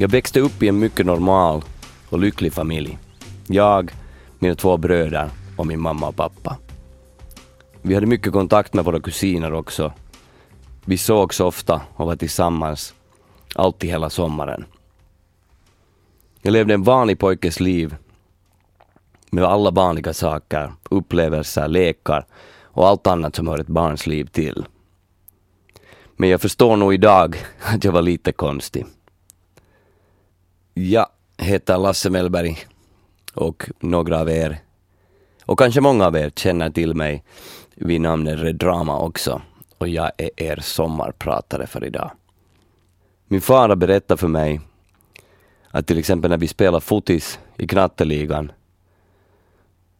Jag växte upp i en mycket normal och lycklig familj. Jag, mina två bröder och min mamma och pappa. Vi hade mycket kontakt med våra kusiner också. Vi sågs ofta och var tillsammans, alltid hela sommaren. Jag levde en vanlig pojkes liv med alla vanliga saker, upplevelser, lekar och allt annat som hör ett barns liv till. Men jag förstår nog idag att jag var lite konstig. Jag heter Lasse Mellberg och några av er, och kanske många av er, känner till mig vid namnet Redrama också och jag är er sommarpratare för idag. Min far har berättat för mig att till exempel när vi spelar fotis i knatteligan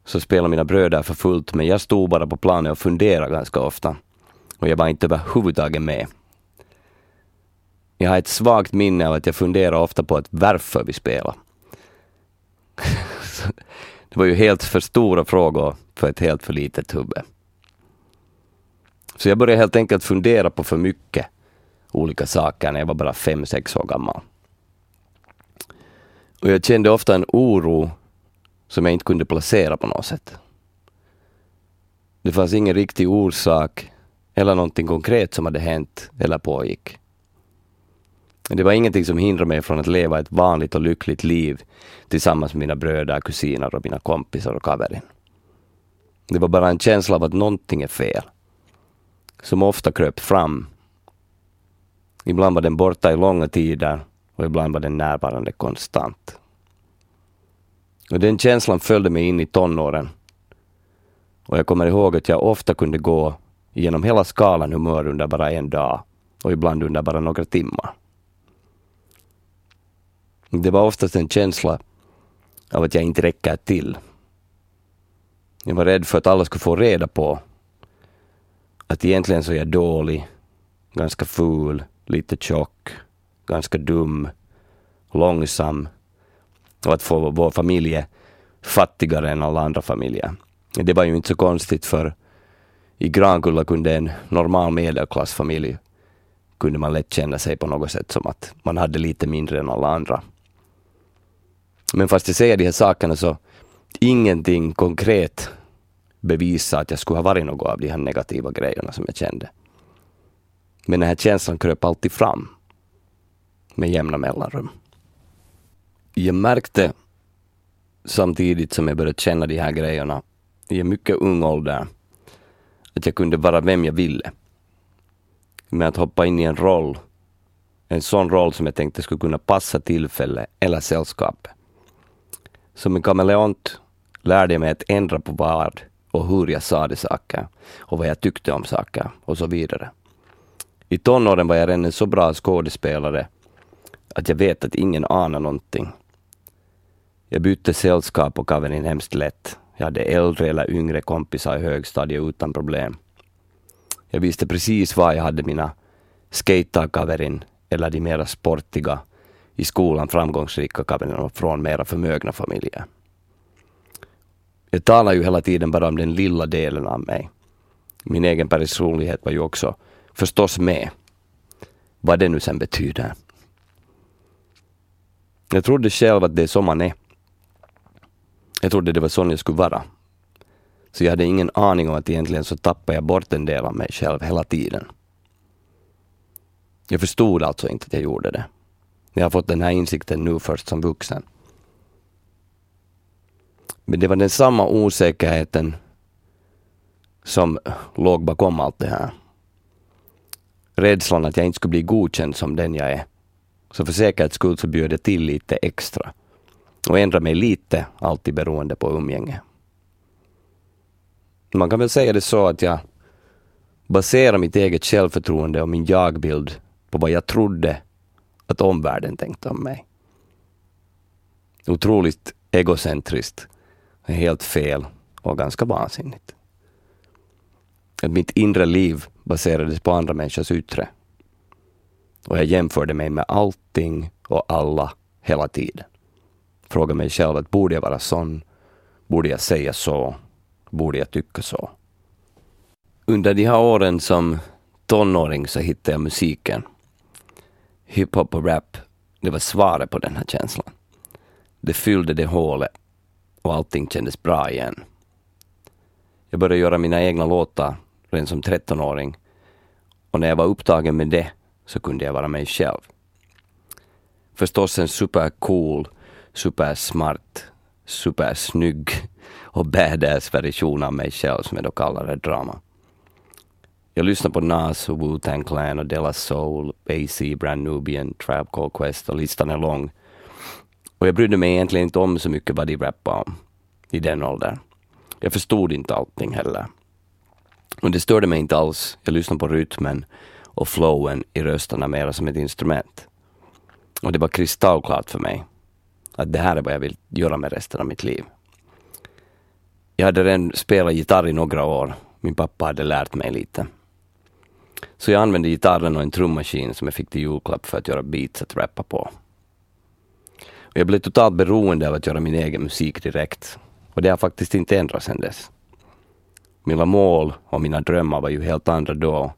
så spelar mina bröder för fullt men jag stod bara på planen och funderade ganska ofta och jag var inte överhuvudtaget med. Jag har ett svagt minne av att jag funderar ofta på att varför vi spelar. det var ju helt för stora frågor för ett helt för litet huvud. Så jag började helt enkelt fundera på för mycket olika saker när jag var bara fem, sex år gammal. Och jag kände ofta en oro som jag inte kunde placera på något sätt. Det fanns ingen riktig orsak eller någonting konkret som hade hänt eller pågick. Det var ingenting som hindrade mig från att leva ett vanligt och lyckligt liv tillsammans med mina bröder, kusiner och mina kompisar och kaverin. Det var bara en känsla av att någonting är fel. Som ofta kröp fram. Ibland var den borta i långa tider och ibland var den närvarande konstant. Och den känslan följde mig in i tonåren. Och jag kommer ihåg att jag ofta kunde gå genom hela skalan humör under bara en dag och ibland under bara några timmar. Det var oftast en känsla av att jag inte räcker till. Jag var rädd för att alla skulle få reda på att egentligen så är jag dålig, ganska ful, lite tjock, ganska dum, långsam och att få vår familj är fattigare än alla andra familjer. Det var ju inte så konstigt för i Grankulla kunde en normal medelklassfamilj kunde man lätt känna sig på något sätt som att man hade lite mindre än alla andra. Men fast jag säger de här sakerna så ingenting konkret bevisar att jag skulle ha varit något av de här negativa grejerna som jag kände. Men den här känslan kröp alltid fram med jämna mellanrum. Jag märkte samtidigt som jag började känna de här grejerna i en mycket ung ålder att jag kunde vara vem jag ville. Med att hoppa in i en roll, en sån roll som jag tänkte skulle kunna passa tillfälle eller sällskapet. Som en kameleont lärde jag mig att ändra på vad och hur jag sade saker och vad jag tyckte om saker och så vidare. I tonåren var jag redan en så bra skådespelare att jag vet att ingen anar någonting. Jag bytte sällskap och gav hemskt lätt. Jag hade äldre eller yngre kompisar i högstadiet utan problem. Jag visste precis var jag hade mina skejtarkaverin eller de mera sportiga i skolan framgångsrika kabinerna från mera förmögna familjer. Jag talar ju hela tiden bara om den lilla delen av mig. Min egen personlighet var ju också förstås med. Vad det nu sen betyder. Jag trodde själv att det är så man är. Jag trodde det var sån jag skulle vara. Så jag hade ingen aning om att egentligen så tappade jag bort en del av mig själv hela tiden. Jag förstod alltså inte att jag gjorde det. Jag har fått den här insikten nu först som vuxen. Men det var den samma osäkerheten som låg bakom allt det här. Rädslan att jag inte skulle bli godkänd som den jag är. Så för säkerhets skull så bjöd jag till lite extra. Och ändrade mig lite, alltid beroende på umgänge. Man kan väl säga det så att jag baserar mitt eget självförtroende och min jagbild på vad jag trodde att omvärlden tänkte om mig. Otroligt egocentriskt, helt fel och ganska vansinnigt. Att mitt inre liv baserades på andra människors yttre. Och jag jämförde mig med allting och alla hela tiden. Frågade mig själv att borde jag vara sån? Borde jag säga så? Borde jag tycka så? Under de här åren som tonåring så hittade jag musiken hiphop och rap det var svaret på den här känslan. Det fyllde det hålet och allting kändes bra igen. Jag började göra mina egna låtar redan som 13-åring och när jag var upptagen med det så kunde jag vara mig själv. Förstås en supercool, supersmart, supersnygg och badass version av mig själv som jag då kallade det drama. Jag lyssnar på Nas och Wu-Tang Clan och Della Soul, AC, Brand Nubian, Trap Call Quest och listan är lång. Och jag brydde mig egentligen inte om så mycket vad de rappade om i den åldern. Jag förstod inte allting heller. Och det störde mig inte alls. Jag lyssnade på rytmen och flowen i rösterna mera som ett instrument. Och det var kristallklart för mig att det här är vad jag vill göra med resten av mitt liv. Jag hade redan spelat gitarr i några år. Min pappa hade lärt mig lite. Så jag använde gitarren och en trummaskin som jag fick till julklapp för att göra beats att rappa på. Och jag blev totalt beroende av att göra min egen musik direkt. Och det har faktiskt inte ändrats sedan dess. Mina mål och mina drömmar var ju helt andra då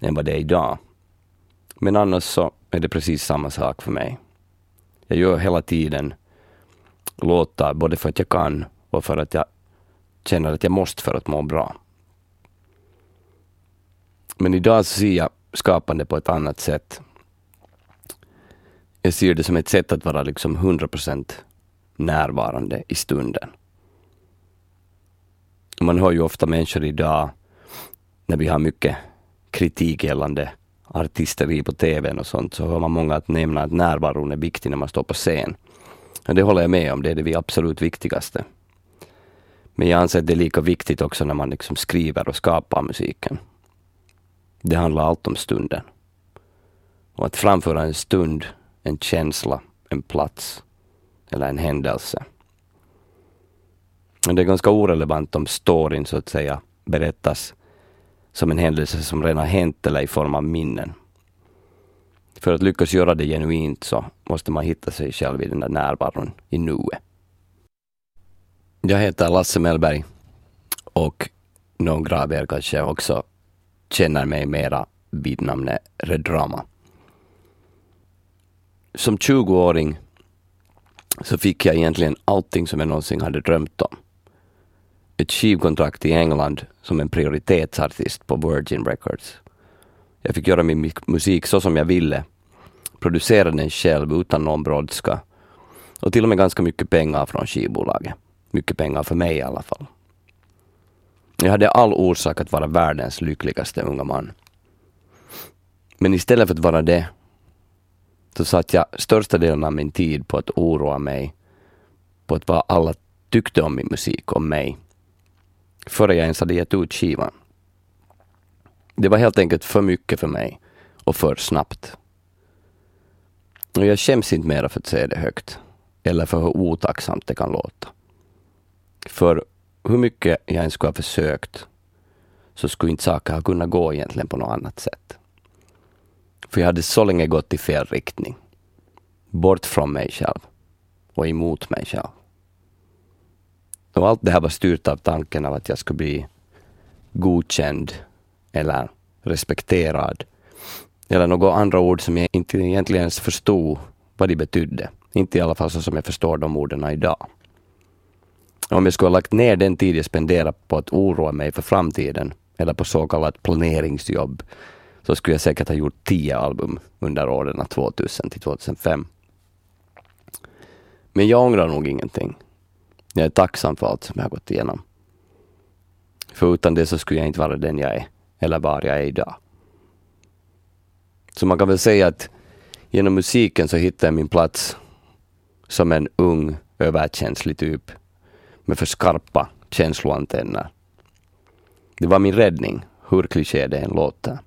än vad det är idag. Men annars så är det precis samma sak för mig. Jag gör hela tiden låtar både för att jag kan och för att jag känner att jag måste för att må bra. Men idag så ser jag skapande på ett annat sätt. Jag ser det som ett sätt att vara liksom 100% närvarande i stunden. Man hör ju ofta människor idag, när vi har mycket kritik gällande artisteri på TVn och sånt, så hör man många att nämna att närvaron är viktig när man står på scen. Och det håller jag med om, det är det absolut viktigaste. Men jag anser att det är lika viktigt också när man liksom skriver och skapar musiken. Det handlar allt om stunden. Och att framföra en stund, en känsla, en plats eller en händelse. Men det är ganska orelevant om storyn så att säga berättas som en händelse som redan hänt eller i form av minnen. För att lyckas göra det genuint så måste man hitta sig själv i den där närvaron i nuet. Jag heter Lasse Mellberg och några av er kanske också känner mig mera vid namnet Redrama. Som 20-åring så fick jag egentligen allting som jag någonsin hade drömt om. Ett skivkontrakt i England som en prioritetsartist på Virgin Records. Jag fick göra min musik så som jag ville, producera den själv utan någon brådska och till och med ganska mycket pengar från skivbolaget. Mycket pengar för mig i alla fall. Jag hade all orsak att vara världens lyckligaste unga man. Men istället för att vara det så satt jag största delen av min tid på att oroa mig på att vad alla tyckte om min musik, om mig, före jag ens hade gett ut skivan. Det var helt enkelt för mycket för mig och för snabbt. Och jag skäms inte mera för att säga det högt, eller för hur otacksamt det kan låta. För hur mycket jag än skulle ha försökt så skulle inte saker ha kunnat gå egentligen på något annat sätt. För jag hade så länge gått i fel riktning. Bort från mig själv och emot mig själv. Och allt det här var styrt av tanken av att jag skulle bli godkänd eller respekterad. Eller några andra ord som jag inte egentligen ens förstod vad de betydde. Inte i alla fall så som jag förstår de orden idag. Om jag skulle ha lagt ner den tid jag spenderat på att oroa mig för framtiden eller på så kallat planeringsjobb så skulle jag säkert ha gjort tio album under åren 2000 till 2005. Men jag ångrar nog ingenting. Jag är tacksam för allt som jag har gått igenom. För utan det så skulle jag inte vara den jag är, eller var jag är idag. Så man kan väl säga att genom musiken så hittade jag min plats som en ung, överkänslig typ med för skarpa känsloantenner. Det var min räddning, hur kliché det än låter.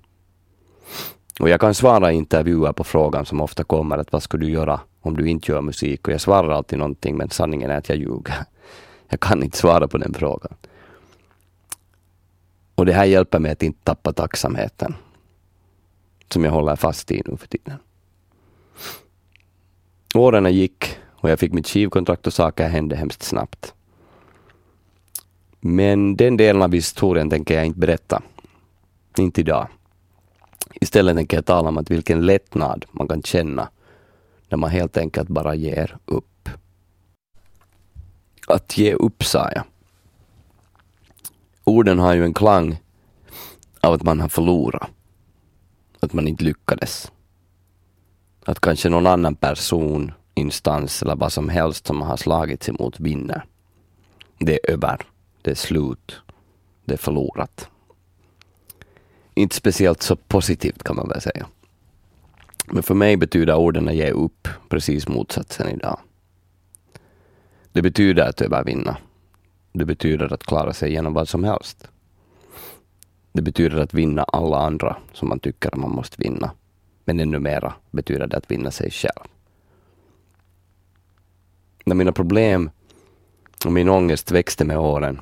Och jag kan svara i intervjuer på frågan som ofta kommer att vad ska du göra om du inte gör musik? Och jag svarar alltid någonting men sanningen är att jag ljuger. Jag kan inte svara på den frågan. Och det här hjälper mig att inte tappa tacksamheten. Som jag håller fast i nu för tiden. Åren gick och jag fick mitt skivkontrakt och saker hände hemskt snabbt. Men den delen av historien tänker jag inte berätta. Inte idag. Istället tänker jag tala om att vilken lättnad man kan känna när man helt enkelt bara ger upp. Att ge upp, sa jag. Orden har ju en klang av att man har förlorat. Att man inte lyckades. Att kanske någon annan person, instans eller vad som helst som man har slagits emot vinner. Det är över. Det är slut. Det är förlorat. Inte speciellt så positivt kan man väl säga. Men för mig betyder orden att ge upp precis motsatsen idag. Det betyder att övervinna. Det betyder att klara sig genom vad som helst. Det betyder att vinna alla andra som man tycker man måste vinna. Men ännu mera betyder det att vinna sig själv. När mina problem och min ångest växte med åren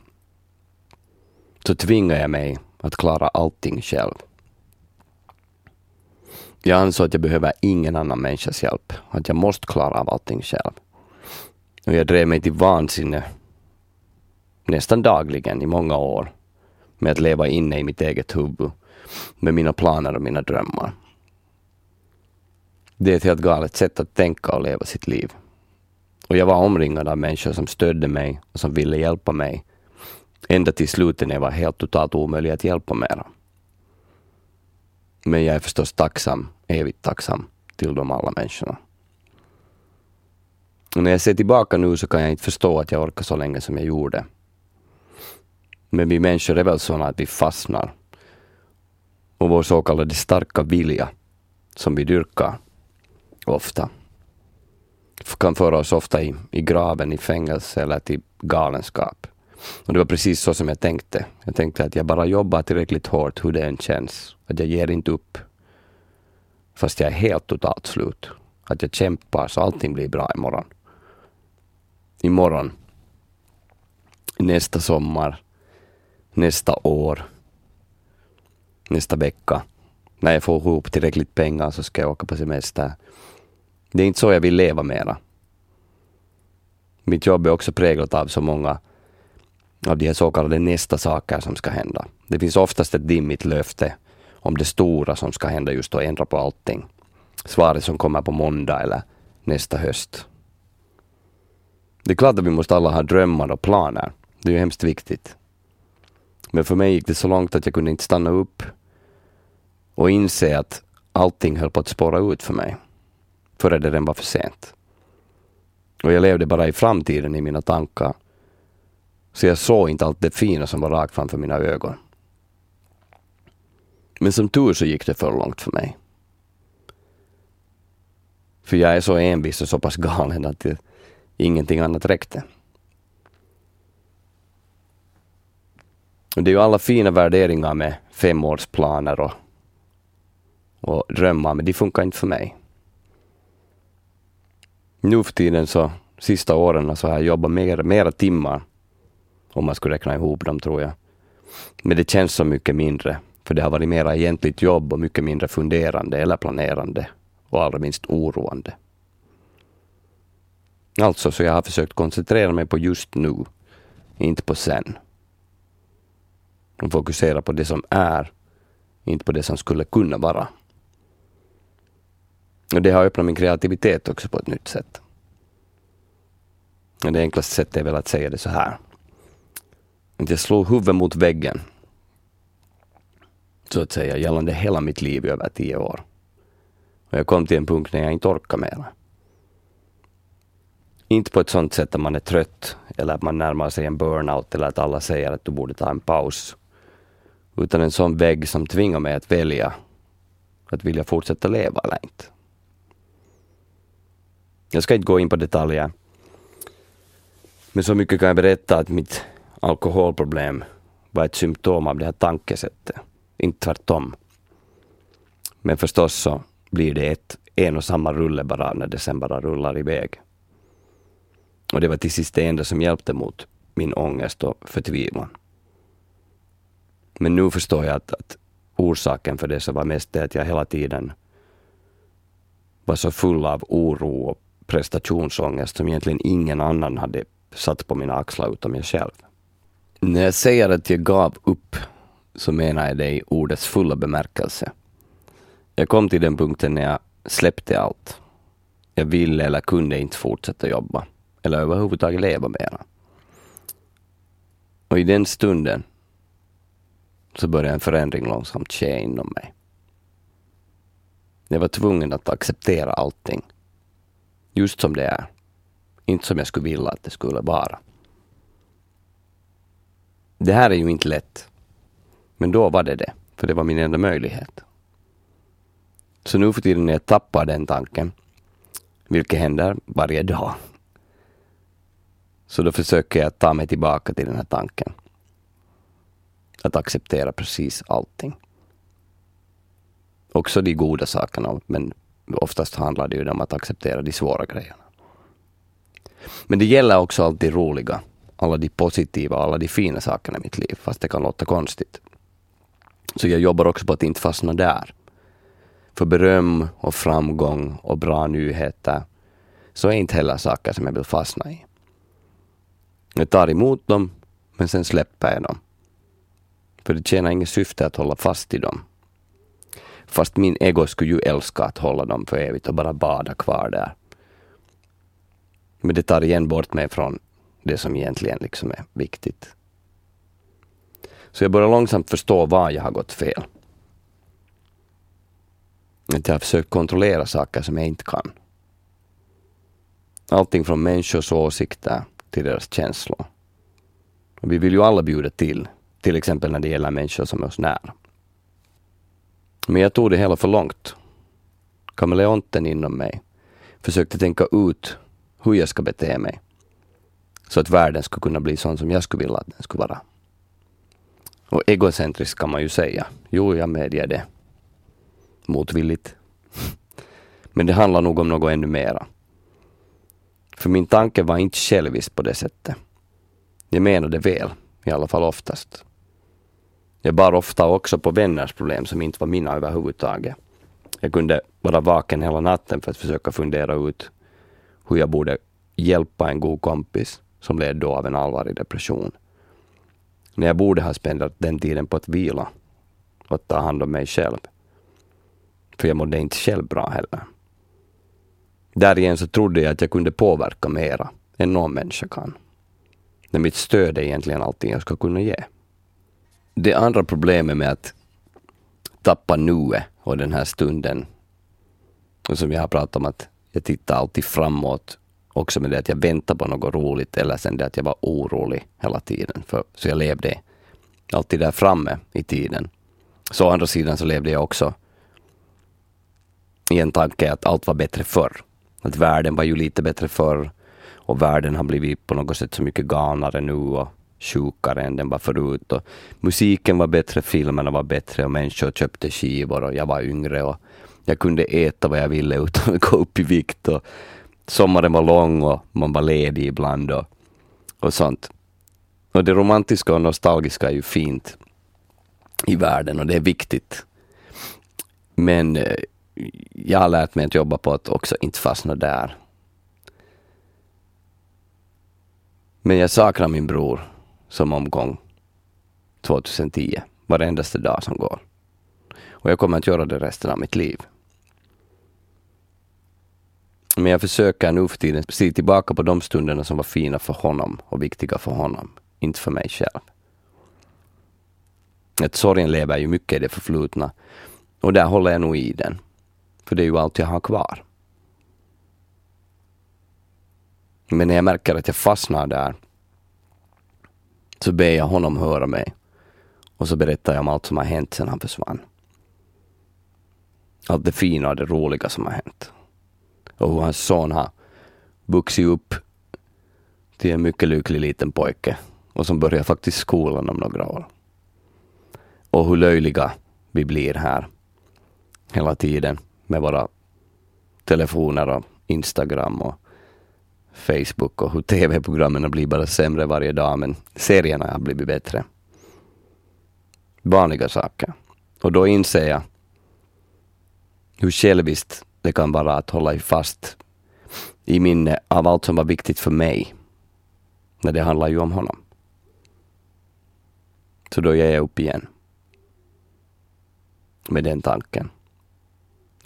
så tvingade jag mig att klara allting själv. Jag ansåg att jag behöver ingen annan människas hjälp, att jag måste klara av allting själv. Och jag drev mig till vansinne nästan dagligen i många år med att leva inne i mitt eget huvud med mina planer och mina drömmar. Det är ett helt galet sätt att tänka och leva sitt liv. Och jag var omringad av människor som stödde mig och som ville hjälpa mig. Ända till slutet när jag var helt totalt omöjlig att hjälpa mera. Men jag är förstås tacksam, evigt tacksam till de alla människorna. Och när jag ser tillbaka nu så kan jag inte förstå att jag orkar så länge som jag gjorde. Men vi människor är väl sådana att vi fastnar. Och vår så kallade starka vilja, som vi dyrkar ofta, kan föra oss ofta i, i graven, i fängelse eller till galenskap. Och det var precis så som jag tänkte. Jag tänkte att jag bara jobbar tillräckligt hårt hur det än känns. Att jag ger inte upp. Fast jag är helt totalt slut. Att jag kämpar så allting blir bra imorgon. Imorgon. Nästa sommar. Nästa år. Nästa vecka. När jag får ihop tillräckligt pengar så ska jag åka på semester. Det är inte så jag vill leva mera. Mitt jobb är också präglat av så många av de här så kallade nästa saker som ska hända. Det finns oftast ett dimmigt löfte om det stora som ska hända just och ändra på allting. Svaret som kommer på måndag eller nästa höst. Det är klart att vi måste alla ha drömmar och planer. Det är ju hemskt viktigt. Men för mig gick det så långt att jag kunde inte stanna upp och inse att allting höll på att spåra ut för mig. Före det redan var för sent. Och jag levde bara i framtiden i mina tankar så jag såg inte allt det fina som var rakt framför mina ögon. Men som tur så gick det för långt för mig. För jag är så envis och så pass galen att det, ingenting annat räckte. det är ju alla fina värderingar med femårsplaner och, och drömmar, men de funkar inte för mig. Nu för tiden så, sista åren, så har jag jobbat mer, mera timmar om man skulle räkna ihop dem tror jag. Men det känns så mycket mindre, för det har varit mera egentligt jobb och mycket mindre funderande eller planerande och allra minst oroande. Alltså, så jag har försökt koncentrera mig på just nu, inte på sen. Och fokusera på det som är, inte på det som skulle kunna vara. Och det har öppnat min kreativitet också på ett nytt sätt. Och det enklaste sättet är väl att säga det så här. Att jag slog huvudet mot väggen. Så att säga gällande hela mitt liv i över tio år. Och jag kom till en punkt när jag inte orkade mer. Inte på ett sånt sätt att man är trött eller att man närmar sig en burnout eller att alla säger att du borde ta en paus. Utan en sån vägg som tvingar mig att välja att vilja fortsätta leva eller inte. Jag ska inte gå in på detaljer. Men så mycket kan jag berätta att mitt alkoholproblem var ett symptom av det här tankesättet, inte tvärtom. Men förstås så blir det ett, en och samma rulle bara när det sen bara rullar iväg. Och det var till sist det enda som hjälpte mot min ångest och förtvivlan. Men nu förstår jag att, att orsaken för det så var mest det att jag hela tiden var så full av oro och prestationsångest som egentligen ingen annan hade satt på mina axlar utom jag själv. När jag säger att jag gav upp så menar jag det i ordets fulla bemärkelse. Jag kom till den punkten när jag släppte allt. jag ville eller kunde inte fortsätta jobba eller överhuvudtaget leva mera. Och i den stunden så började en förändring långsamt ske inom mig. Jag var tvungen att acceptera allting. Just som det är. Inte som jag skulle vilja att det skulle vara. Det här är ju inte lätt. Men då var det det, för det var min enda möjlighet. Så nu för tiden när jag tappar den tanken, vilket händer varje dag, så då försöker jag ta mig tillbaka till den här tanken. Att acceptera precis allting. Också de goda sakerna, men oftast handlar det ju om att acceptera de svåra grejerna. Men det gäller också alltid det roliga, alla de positiva, alla de fina sakerna i mitt liv, fast det kan låta konstigt. Så jag jobbar också på att inte fastna där. För beröm och framgång och bra nyheter så är inte heller saker som jag vill fastna i. Jag tar emot dem, men sen släpper jag dem. För det tjänar inget syfte att hålla fast i dem. Fast min ego skulle ju älska att hålla dem för evigt och bara bada kvar där. Men det tar igen bort mig från det som egentligen liksom är viktigt. Så jag börjar långsamt förstå var jag har gått fel. Att jag har försökt kontrollera saker som jag inte kan. Allting från människors åsikter till deras känslor. Och vi vill ju alla bjuda till, till exempel när det gäller människor som är oss nära. Men jag tog det hela för långt. Kameleonten inom mig försökte tänka ut hur jag ska bete mig. Så att världen skulle kunna bli sån som jag skulle vilja att den skulle vara. Och egocentrisk kan man ju säga. Jo, jag medger det. Motvilligt. Men det handlar nog om något ännu mera. För min tanke var inte självisk på det sättet. Jag menade väl, i alla fall oftast. Jag bar ofta också på vänners problem som inte var mina överhuvudtaget. Jag kunde vara vaken hela natten för att försöka fundera ut hur jag borde hjälpa en god kompis som led då av en allvarlig depression. När jag borde ha spenderat den tiden på att vila och ta hand om mig själv. För jag mådde inte själv bra heller. Därigen så trodde jag att jag kunde påverka mera än någon människa kan. När mitt stöd är egentligen allting jag ska kunna ge. Det andra problemet med att tappa nuet och den här stunden, och som jag har pratat om att jag tittar alltid framåt, också med det att jag väntade på något roligt eller sen det att jag var orolig hela tiden. För, så jag levde alltid där framme i tiden. Så å andra sidan så levde jag också i en tanke att allt var bättre förr. Att världen var ju lite bättre förr och världen har blivit på något sätt så mycket galnare nu och sjukare än den var förut. Och musiken var bättre, filmerna var bättre och människor köpte skivor och jag var yngre och jag kunde äta vad jag ville utan att gå upp i vikt. Och sommaren var lång och man var ledig ibland och, och sånt. Och det romantiska och nostalgiska är ju fint i världen och det är viktigt. Men eh, jag har lärt mig att jobba på att också inte fastna där. Men jag saknar min bror som omgång 2010, varendaste dag som går. Och jag kommer att göra det resten av mitt liv. Men jag försöker nu för tiden se tillbaka på de stunderna som var fina för honom och viktiga för honom, inte för mig själv. Att sorgen lever ju mycket i det förflutna och där håller jag nog i den. För det är ju allt jag har kvar. Men när jag märker att jag fastnar där så ber jag honom höra mig och så berättar jag om allt som har hänt sedan han försvann. Allt det fina och det roliga som har hänt. Och hur hans son har vuxit upp till en mycket lycklig liten pojke och som börjar faktiskt skolan om några år. Och hur löjliga vi blir här hela tiden med våra telefoner och Instagram och Facebook och hur tv-programmen blir bara sämre varje dag men serierna har blivit bättre. Vanliga saker. Och då inser jag hur själviskt det kan vara att hålla fast i minne av allt som var viktigt för mig. När det handlar ju om honom. Så då ger jag upp igen. Med den tanken.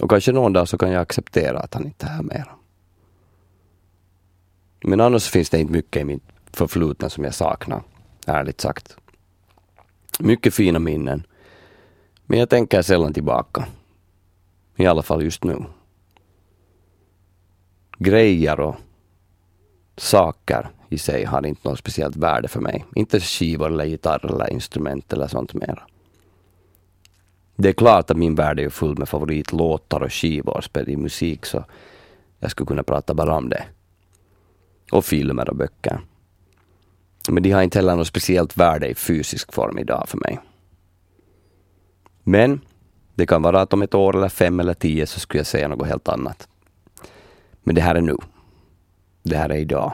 Och kanske någon dag så kan jag acceptera att han inte är här mera. Men annars finns det inte mycket i mitt förflutna som jag saknar, ärligt sagt. Mycket fina minnen. Men jag tänker sällan tillbaka. I alla fall just nu. Grejer och saker i sig har inte något speciellt värde för mig. Inte skivor eller gitarr eller instrument eller sånt mera. Det är klart att min värld är full med favoritlåtar och skivor spelar spel i musik så jag skulle kunna prata bara om det. Och filmer och böcker. Men de har inte heller något speciellt värde i fysisk form idag för mig. Men det kan vara att om ett år eller fem eller tio så skulle jag säga något helt annat. Men det här är nu. Det här är idag.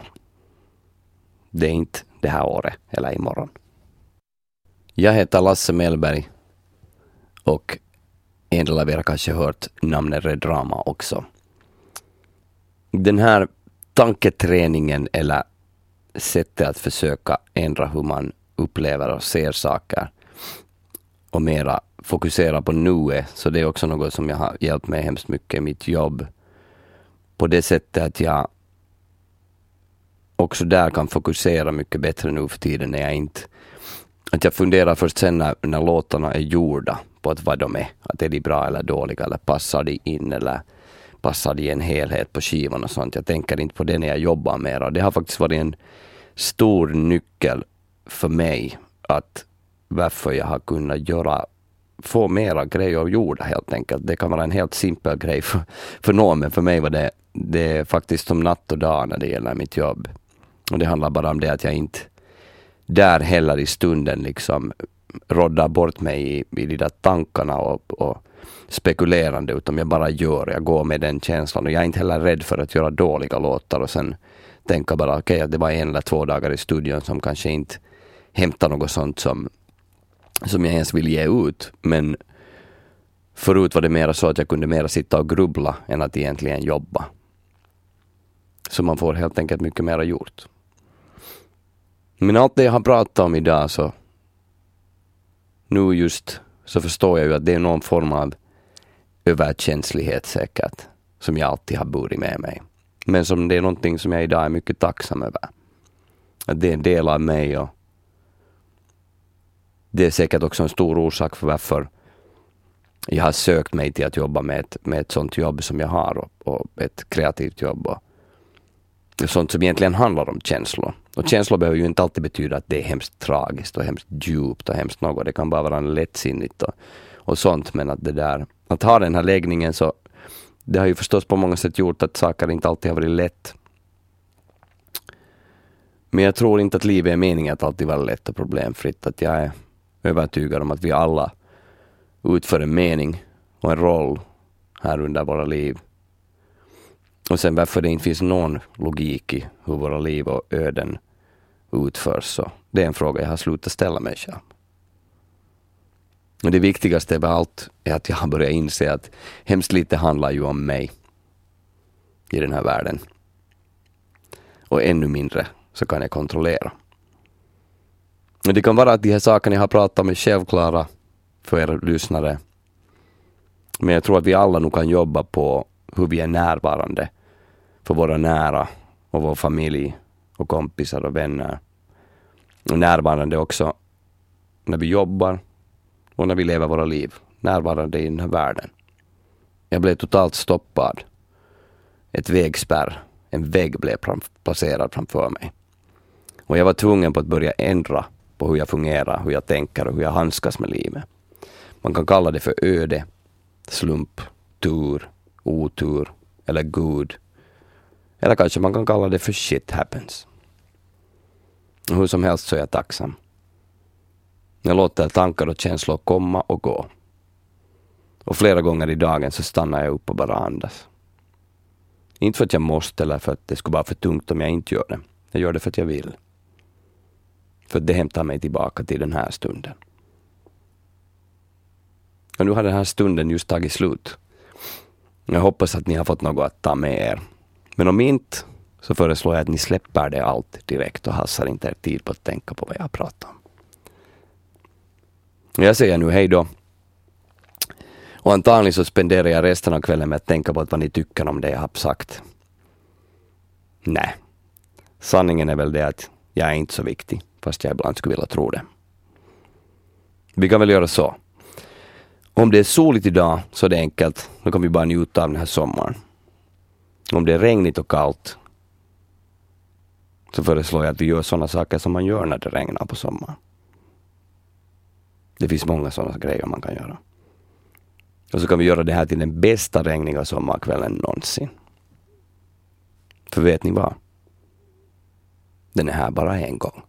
Det är inte det här året eller imorgon. Jag heter Lasse Mellberg och en del av er har kanske hört namnet Redrama också. Den här tanketräningen eller sättet att försöka ändra hur man upplever och ser saker och mera fokusera på nuet. Så det är också något som jag har hjälpt mig hemskt mycket i mitt jobb. På det sättet att jag också där kan fokusera mycket bättre nu för tiden när jag inte... Att jag funderar först sen när, när låtarna är gjorda på att vad de är. Att är de bra eller dåliga eller passar de in eller passar de i en helhet på skivan och sånt. Jag tänker inte på det när jag jobbar mer och det har faktiskt varit en stor nyckel för mig att varför jag har kunnat göra få mera grejer gjorda helt enkelt. Det kan vara en helt simpel grej för, för någon, men för mig var det, det är faktiskt som natt och dag när det gäller mitt jobb. Och det handlar bara om det att jag inte där heller i stunden liksom roddar bort mig i, i de där tankarna och, och spekulerande, utan jag bara gör, jag går med den känslan. Och jag är inte heller rädd för att göra dåliga låtar och sen tänka bara okej, okay, att det var en eller två dagar i studion som kanske inte hämtar något sånt som, som jag ens vill ge ut. Men förut var det mer så att jag kunde mera sitta och grubbla än att egentligen jobba. Så man får helt enkelt mycket mera gjort. Men allt det jag har pratat om idag så nu just så förstår jag ju att det är någon form av överkänslighet säkert som jag alltid har burit med mig. Men som det är någonting som jag idag är mycket tacksam över. Att det är en del av mig och det är säkert också en stor orsak för varför jag har sökt mig till att jobba med ett, med ett sånt jobb som jag har och, och ett kreativt jobb. Och, sånt som egentligen handlar om känslor. Och känslor behöver ju inte alltid betyda att det är hemskt tragiskt och hemskt djupt och hemskt något. Det kan bara vara lättsinnigt och, och sånt. Men att det där, att ha den här läggningen så, det har ju förstås på många sätt gjort att saker inte alltid har varit lätt. Men jag tror inte att livet är meningen att alltid vara lätt och problemfritt. Att jag är övertygad om att vi alla utför en mening och en roll här under våra liv. Och sen varför det inte finns någon logik i hur våra liv och öden utförs, så det är en fråga jag har slutat ställa mig själv. Och det viktigaste av allt är att jag har börjat inse att hemskt lite handlar ju om mig i den här världen. Och ännu mindre så kan jag kontrollera. Och det kan vara att de här sakerna jag har pratat om är självklara för er lyssnare. Men jag tror att vi alla nog kan jobba på hur vi är närvarande för våra nära och vår familj och kompisar och vänner. Och närvarande också när vi jobbar och när vi lever våra liv. Närvarande i den här världen. Jag blev totalt stoppad. Ett vägspärr, en vägg blev placerad framför mig. Och jag var tvungen på att börja ändra på hur jag fungerar, hur jag tänker och hur jag handskas med livet. Man kan kalla det för öde, slump, tur, otur eller Gud. Eller kanske man kan kalla det för shit happens. Hur som helst så är jag tacksam. Jag låter tankar och känslor komma och gå. Och flera gånger i dagen så stannar jag upp och bara andas. Inte för att jag måste eller för att det skulle vara för tungt om jag inte gör det. Jag gör det för att jag vill. För att det hämtar mig tillbaka till den här stunden. Och nu har den här stunden just tagit slut. Jag hoppas att ni har fått något att ta med er. Men om inte, så föreslår jag att ni släpper det allt direkt och hassar inte er tid på att tänka på vad jag pratar om. Jag säger nu hej då. Och antagligen så spenderar jag resten av kvällen med att tänka på vad ni tycker om det jag har sagt. Nej. sanningen är väl det att jag är inte så viktig, fast jag ibland skulle vilja tro det. Vi kan väl göra så. Om det är soligt idag så är det enkelt, då kan vi bara njuta av den här sommaren. Om det är regnigt och kallt så föreslår jag att vi gör sådana saker som man gör när det regnar på sommaren. Det finns många sådana grejer man kan göra. Och så kan vi göra det här till den bästa regniga sommarkvällen någonsin. För vet ni vad? Den är här bara en gång.